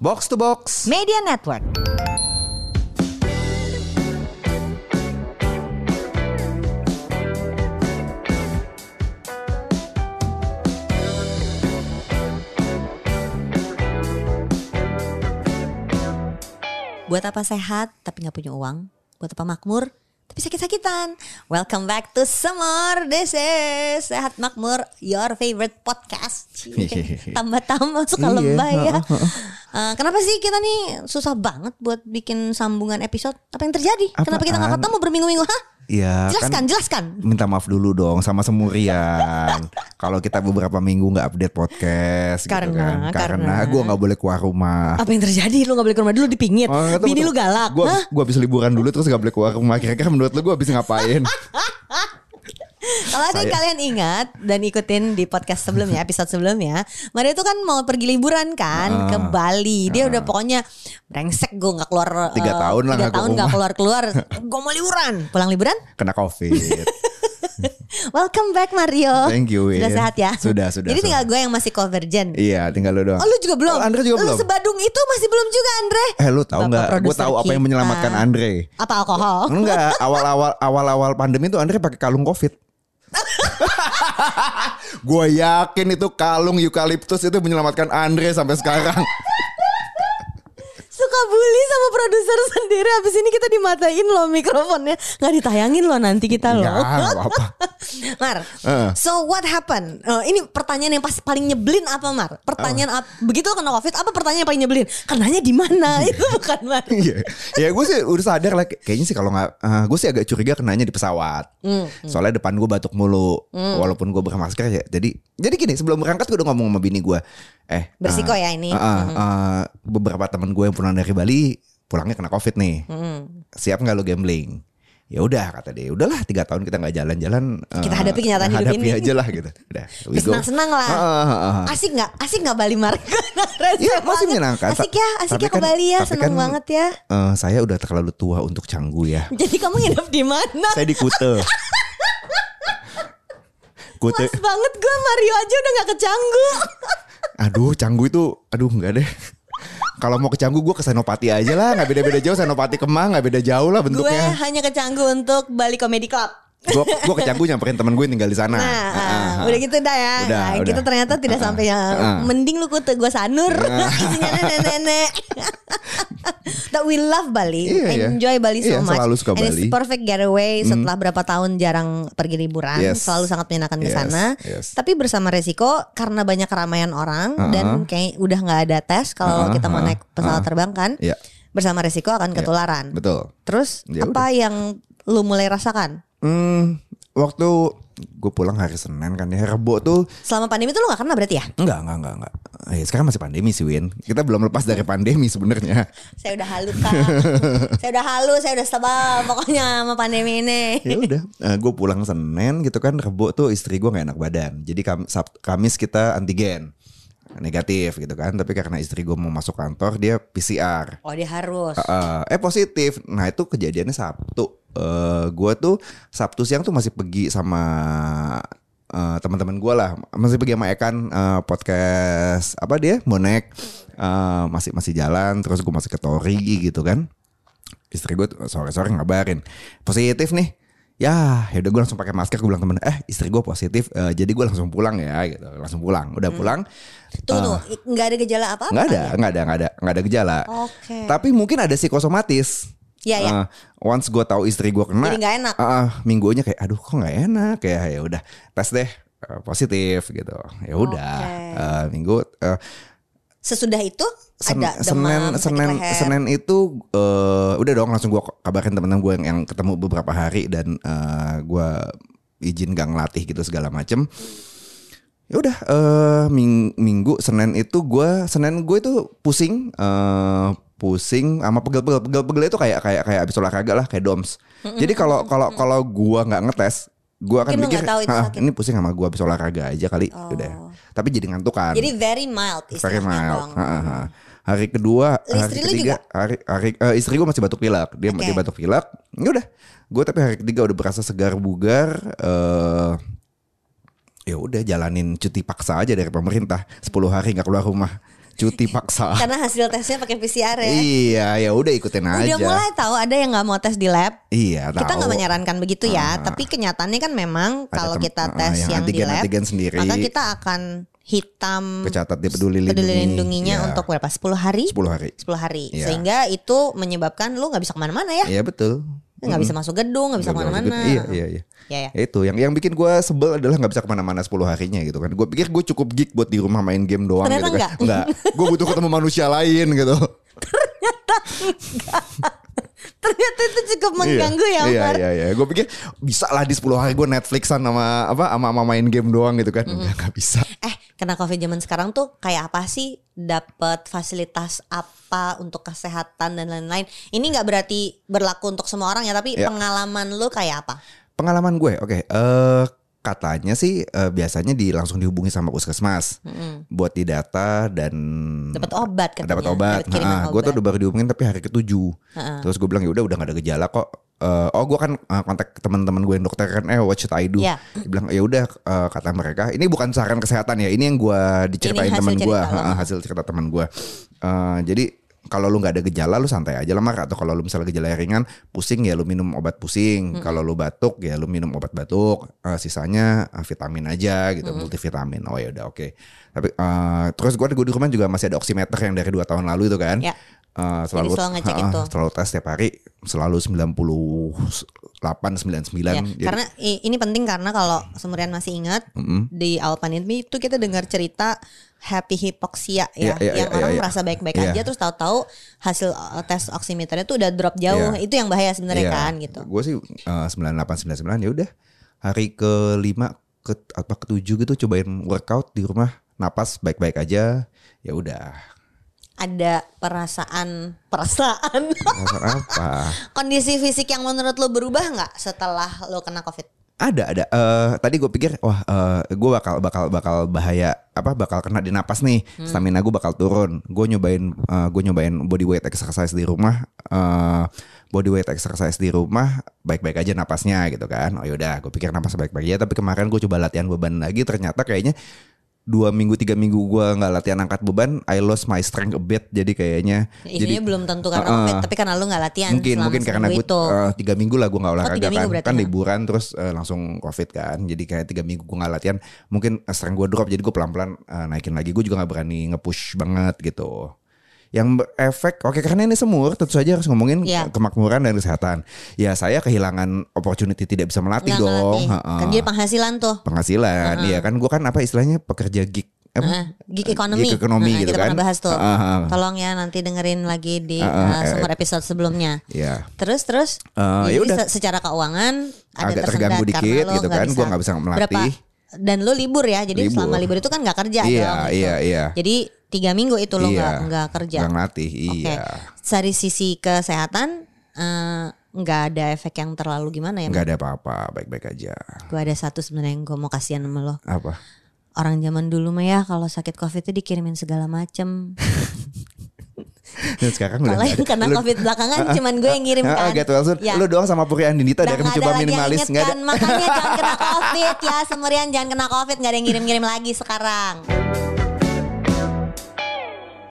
Box to Box. Media Network. Buat apa sehat tapi nggak punya uang? Buat apa makmur tapi sakit-sakitan? Welcome back to Summer. This is Sehat Makmur, your favorite podcast. Tambah-tambah suka Iya, lebay ya. Eh, kenapa sih kita nih susah banget buat bikin sambungan episode? Apa yang terjadi? Kenapa kita nggak Apaan? ketemu berminggu-minggu? Hah? Iya Jelaskan, kan jelaskan. minta maaf dulu dong sama semurian. Kalau kita beberapa minggu nggak update podcast Karena- gitu kan. Karena, karena- gue nggak boleh keluar rumah. Apa yang terjadi? Lu gak boleh ke rumah dulu dipingit. Oh, nggak Bini lu galak. Gua habis liburan dulu terus gak boleh keluar rumah. Kira-kira menurut lu gue habis ngapain? Kalau ada yang kalian ingat dan ikutin di podcast sebelumnya, episode sebelumnya, Mario itu kan mau pergi liburan kan Ah. ke Bali. Dia udah pokoknya brengsek gue nggak keluar Tiga eh, tahun lah tiga tahun nggak keluar keluar. gue mau liburan. Pulang liburan? Kena covid. Welcome back Mario. Thank you, Sudah sehat ya? Sudah, sudah, Jadi tinggal sudah. gue yang masih convergen. iya tinggal lu doang. Oh lu juga belum? Oh, Andre juga lu belum. sebadung itu masih belum juga Andre? Eh lu tahu nggak? Gue tahu apa yang kita. menyelamatkan Andre. Apa alkohol? Enggak, awal-awal awal-awal pandemi itu Andre pakai kalung covid. gue yakin itu kalung eukaliptus itu menyelamatkan Andre sampai sekarang. Suka bully sama produser sendiri. Habis ini kita dimatain loh mikrofonnya. Nggak ditayangin loh nanti kita loh. Nggak apa-apa. Mar Eh. So what happened? Eh, Ini pertanyaan yang pas paling nyebelin apa Mar? Pertanyaan ap- Begitu kena covid Apa pertanyaan yang paling nyebelin? Kenanya di mana? Itu bukan Mar. Iya, ya gue sih udah sadar lah. Kayaknya sih kalau nggak, eh, gue sih agak curiga kenanya di pesawat. Hmm, Soalnya depan gue batuk mulu, walaupun gue bermasker ya. Jadi, jadi gini sebelum berangkat gue udah ngomong sama bini gue, eh Bersiko eh, ya ini. eh, eh, eh, beberapa temen gue yang pulang dari Bali pulangnya kena covid nih. Hmm. Siap nggak lo gambling? Ya udah kata dia, udahlah tiga tahun kita nggak jalan-jalan. Kita eh, hadapi kenyataan hidup hadapi ini. aja lah gitu. Udah. Senang-senang lah Ah, ah, ah, ah. Asik gak? Asik gak Bali Mar? Rese Iya masih menyenangkan. Asik ya Asik Tapi ya ke kan- Bali ya Seneng kan, banget ya eh, saya udah terlalu tua untuk canggu ya. Jadi kamu nginep di mana? saya di Kute. Kute. Mas banget gue Mario aja udah gak kecanggu Aduh, Canggu itu aduh enggak deh. Kalau mau ke Canggu gue ke Senopati aja lah, nggak beda-beda jauh Senopati Kemang, nggak beda jauh lah Gue bentuknya. hanya kecanggu untuk Bali Comedy Club Gue gue ke Canggu nyamperin temen gue tinggal di sana. Nah, Ah, ah, ah, ah. udah gitu dah ya. Udah, Nah, udah. Kita ternyata tidak Ah, sampai yang ah. mending lu kute gue sanur, isinya nenek-nenek. That we love Bali, Iya, iya. enjoy Bali so Iya, much. selalu suka And it's Bali. Hmm. perfect getaway setelah berapa tahun jarang pergi liburan, Yes. selalu sangat menyenangkan ke Yes, sana. yes. Tapi bersama resiko karena banyak keramaian orang dan kayak udah nggak ada tes kalau Uh-uh, kita mau uh-uh, naik pesawat uh-uh. terbang kan. Iya. Bersama resiko akan ketularan. Betul. Terus Ya apa yang lu mulai rasakan? Hmm, waktu gue pulang hari Senin kan ya Rebo tuh Selama pandemi itu lu gak kena berarti ya? enggak enggak enggak enggak. Eh, sekarang masih pandemi sih Win. Kita belum lepas dari pandemi sebenarnya. Saya udah halu kak Saya udah halu Saya udah sebal Pokoknya sama pandemi ini ya udah gue pulang Senin gitu kan Rebo tuh istri gue nggak enak badan jadi kam Sab- Kamis kita antigen negatif gitu kan tapi karena istri gue mau masuk kantor dia PCR Oh dia harus Uh, eh positif nah itu kejadiannya Sabtu Eh gue tuh Sabtu siang tuh masih pergi sama eh, teman-teman gue lah. Masih pergi sama Ekan eh, podcast apa dia? Bonek. Eh, masih masih jalan terus gue masih ke Tori gitu kan. Istri gue sore-sore ngabarin. Positif nih. Ya yaudah gue langsung pakai masker gue bilang temen eh istri gue positif eh, jadi gue langsung pulang ya gitu. Langsung pulang. Udah pulang Tunggu tunggu. Nggak ada gejala apa-apa nggak ada nggak ada nggak ada nggak ada gejala. Oke. Tapi mungkin ada psikosomatis Iya ya Eh, once gue tahu istri gue kena Jadi nggak enak. ah, ah, minggunya kayak aduh kok nggak enak kayak ya udah tes deh eh, positif gitu ya udah Oke. Eh, minggu eh, Sesudah itu Sen- Ada Senin demam Senin leher. Senin itu eh, udah dong langsung gue kabarin temen-temen gue yang, yang ketemu beberapa hari dan eh, gue izin gak ngelatih gitu segala macem. Ya udah eh, ming- minggu Senin itu gue Senin gue itu pusing eh, pusing sama pegel-pegel pegel-pegel itu kayak kayak kayak abis olahraga lah kayak doms. Jadi kalau kalau kalau gue nggak ngetes gue akan Mungkin mikir "Ah, sakit." ini pusing sama gue abis olahraga aja kali udah. Tapi jadi ngantukan. Jadi very mild Very mild. Ha, ha, ha. Hari kedua, Istri hari ketiga, hari, hari eh, istri gue masih batuk pilek. Dia Oke. dia batuk pilek. Ya udah. Gue tapi hari ketiga udah berasa segar bugar. eh ya udah jalanin cuti paksa aja dari pemerintah 10 hari nggak keluar rumah cuti paksa. Karena hasil tesnya pakai PCR ya. iya, ya udah ikutin aja. Udah mulai tahu ada yang nggak mau tes di lab. Iya, Kita tahu. nggak menyarankan begitu ya, tapi kenyataannya kan memang Ada kalau kita uh, tes yang yang, di lab, antigen-antigen sendiri. maka kita akan hitam Kecatat di peduli lindungi. peduli lindunginya Iya. untuk berapa? 10 hari? 10 hari. 10 hari. Iya. Sehingga itu menyebabkan lu nggak bisa ke mana-mana ya. Iya betul. Nggak bisa masuk gedung, nggak bisa ke mana-mana. Iya, iya, iya. Ya, ya. Itu yang yang bikin gue sebel adalah nggak bisa ke mana-mana 10 harinya gitu kan. Gue pikir gue cukup geek buat di rumah main game doang Ternyata gitu kan. nggak. Enggak. Gue butuh ketemu manusia lain gitu. Ternyata itu cukup mengganggu ya, iya, iya, iya. Gue pikir bisa lah di 10 hari gue Netflixan sama apa sama, sama main game doang gitu kan. Enggak, nggak bisa. Kena Covid zaman sekarang tuh kayak apa sih? Dapat fasilitas apa untuk kesehatan dan lain-lain. Ini nggak berarti berlaku untuk semua orang ya, tapi Ya. pengalaman lu kayak apa? Pengalaman gue, oke. eh katanya sih eh, biasanya di langsung dihubungi sama puskesmas buat didata dan Dapat obat katanya. dapat obat. Nah, gue tuh obat. udah baru dihubungin tapi hari ketujuh. Terus gue bilang ya udah udah gak ada gejala kok. Eh, oh gue kan eh, kontak teman-teman gue yang dokter kan eh what should I do? Iya. Dia bilang ya udah eh, kata mereka ini bukan saran kesehatan ya ini yang gue diceritain teman gue hasil cerita teman gue. Eh, jadi kalau lu nggak ada gejala lu santai aja lah Mar. Atau kalau lu misalnya gejala ringan pusing ya lu minum obat pusing. Kalau lu batuk ya lu minum obat batuk. Eh, sisanya eh, vitamin aja gitu multivitamin. Oh ya udah oke. Tapi eh, terus gue di rumah juga masih ada oximeter yang dari dua tahun lalu itu kan. Ya. Eh, selalu selalu ngecek ha, itu. selalu tes setiap hari selalu 98 99 Ya, Jadi- karena ini penting karena kalau Semurian masih ingat di awal pandemi itu kita dengar cerita happy hypoxia ya, Iya, iya, yang iya, orang iya. merasa baik-baik Iya. aja terus tahu-tahu hasil uh, tes oximeternya tuh udah drop jauh. Iya. Itu yang bahaya sebenarnya Iya. kan gitu. Gue sih uh, 98 99 ya udah. Hari kelima ke apa ketujuh gitu cobain workout di rumah, napas baik-baik aja. Ya udah. Ada perasaan perasaan Alasan apa? kondisi fisik yang menurut lo berubah nggak setelah lo kena covid? Ada ada. Eh tadi gue pikir wah gue bakal bakal bakal bahaya apa bakal kena di napas nih. Stamina gue bakal turun. Gue nyobain gue nyobain body weight exercise di rumah. eh body weight exercise di rumah baik-baik aja napasnya gitu kan. Oh yaudah gue pikir napas baik-baik aja. Tapi kemarin gue coba latihan beban lagi ternyata kayaknya dua minggu tiga minggu gue nggak latihan angkat beban, I lost my strength a bit. Jadi kayaknya Ininya belum tentu karena covid, tapi karena lo nggak latihan mungkin mungkin karena gue eh, tiga minggu lah gue nggak olahraga tiga minggu kan. kan ha? liburan terus eh, langsung covid kan. Jadi kayak tiga minggu gue nggak latihan mungkin eh, strength gue drop jadi gue pelan pelan naikin lagi. Gue juga nggak berani nge-push banget gitu yang berefek oke karena ini semur tentu saja harus ngomongin Iya. kemakmuran dan kesehatan ya saya kehilangan opportunity tidak bisa melatih Nggak dong. Kan dia penghasilan tuh. penghasilan iya kan gue kan apa istilahnya pekerja gig apa? Heeh, gig economy. Gig economy gitu kita kan pernah bahas tuh. Heeh, heeh. Tolong ya nanti dengerin lagi di Heeh, uh, eh, sumber episode sebelumnya. Iya. Terus terus Eh, jadi ya udah. se- secara keuangan ada Agak terganggu dikit gitu kan, gua nggak bisa melatih. Berapa? Dan lo libur ya, jadi Libur. selama libur itu kan nggak kerja Iya, dong. gitu. iya, iya. Jadi tiga minggu itu lo nggak Iya. nggak kerja. Nggak ngelatih, iya. Dari sisi kesehatan eh, nggak ada efek yang terlalu gimana ya? nggak ada apa-apa baik-baik aja Gue ada satu sebenarnya yang gue mau kasihan sama lo. apa Orang zaman dulu mah ya kalau sakit covid itu dikirimin segala macem. Dan sekarang udah Kalau yang kena Lu- covid belakangan cuman gue yang ngirim kan. get well soon. Ya. Lu doang sama Puri Andinita dari mencoba minimalis nggak ada. kan. Makanya jangan kena covid ya Semurian jangan kena covid nggak ada yang ngirim-ngirim lagi sekarang